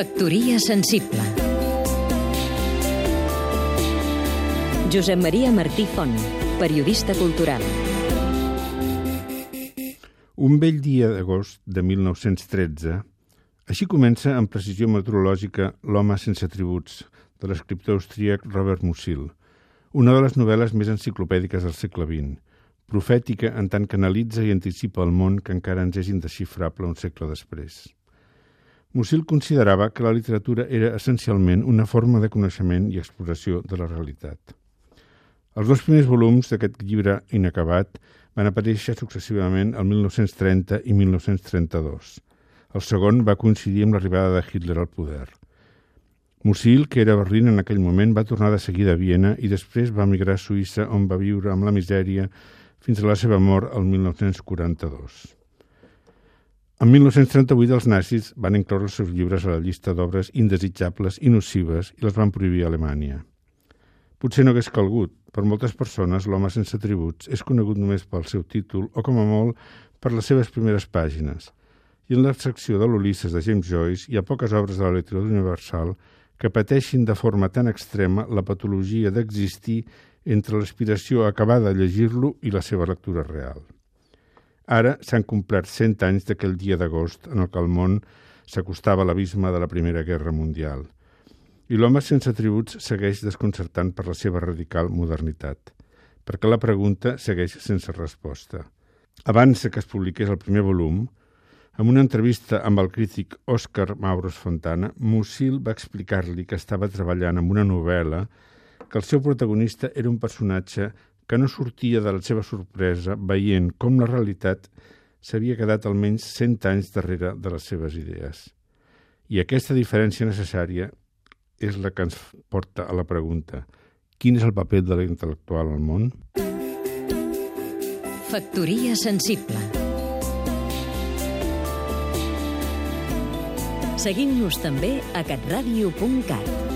Factoria sensible Josep Maria Martí Font, periodista cultural Un vell dia d'agost de 1913, així comença amb precisió meteorològica L'home sense tributs, de l'escriptor austríac Robert Musil, una de les novel·les més enciclopèdiques del segle XX, profètica en tant que analitza i anticipa el món que encara ens és indesxifrable un segle després. Musil considerava que la literatura era essencialment una forma de coneixement i exploració de la realitat. Els dos primers volums d'aquest llibre inacabat van aparèixer successivament el 1930 i 1932. El segon va coincidir amb l'arribada de Hitler al poder. Musil, que era a Berlín en aquell moment, va tornar de seguida a Viena i després va emigrar a Suïssa on va viure amb la misèria fins a la seva mort el 1942. En 1938 els nazis van incloure els seus llibres a la llista d'obres indesitjables i nocives i les van prohibir a Alemanya. Potser no hagués calgut, per moltes persones l'home sense tributs és conegut només pel seu títol o, com a molt, per les seves primeres pàgines. I en la secció de l'Ulisses de James Joyce hi ha poques obres de la literatura universal que pateixin de forma tan extrema la patologia d'existir entre l'aspiració a acabar de llegir-lo i la seva lectura real. Ara s'han complert 100 anys d'aquell dia d'agost en el que el món s'acostava a l'abisme de la Primera Guerra Mundial. I l'home sense tributs segueix desconcertant per la seva radical modernitat, perquè la pregunta segueix sense resposta. Abans que es publiqués el primer volum, en una entrevista amb el crític Òscar Mauros Fontana, Musil va explicar-li que estava treballant en una novel·la que el seu protagonista era un personatge que no sortia de la seva sorpresa veient com la realitat s'havia quedat almenys 100 anys darrere de les seves idees. I aquesta diferència necessària és la que ens porta a la pregunta quin és el paper de l'intel·lectual al món? Factoria sensible Seguim-nos també a catradio.cat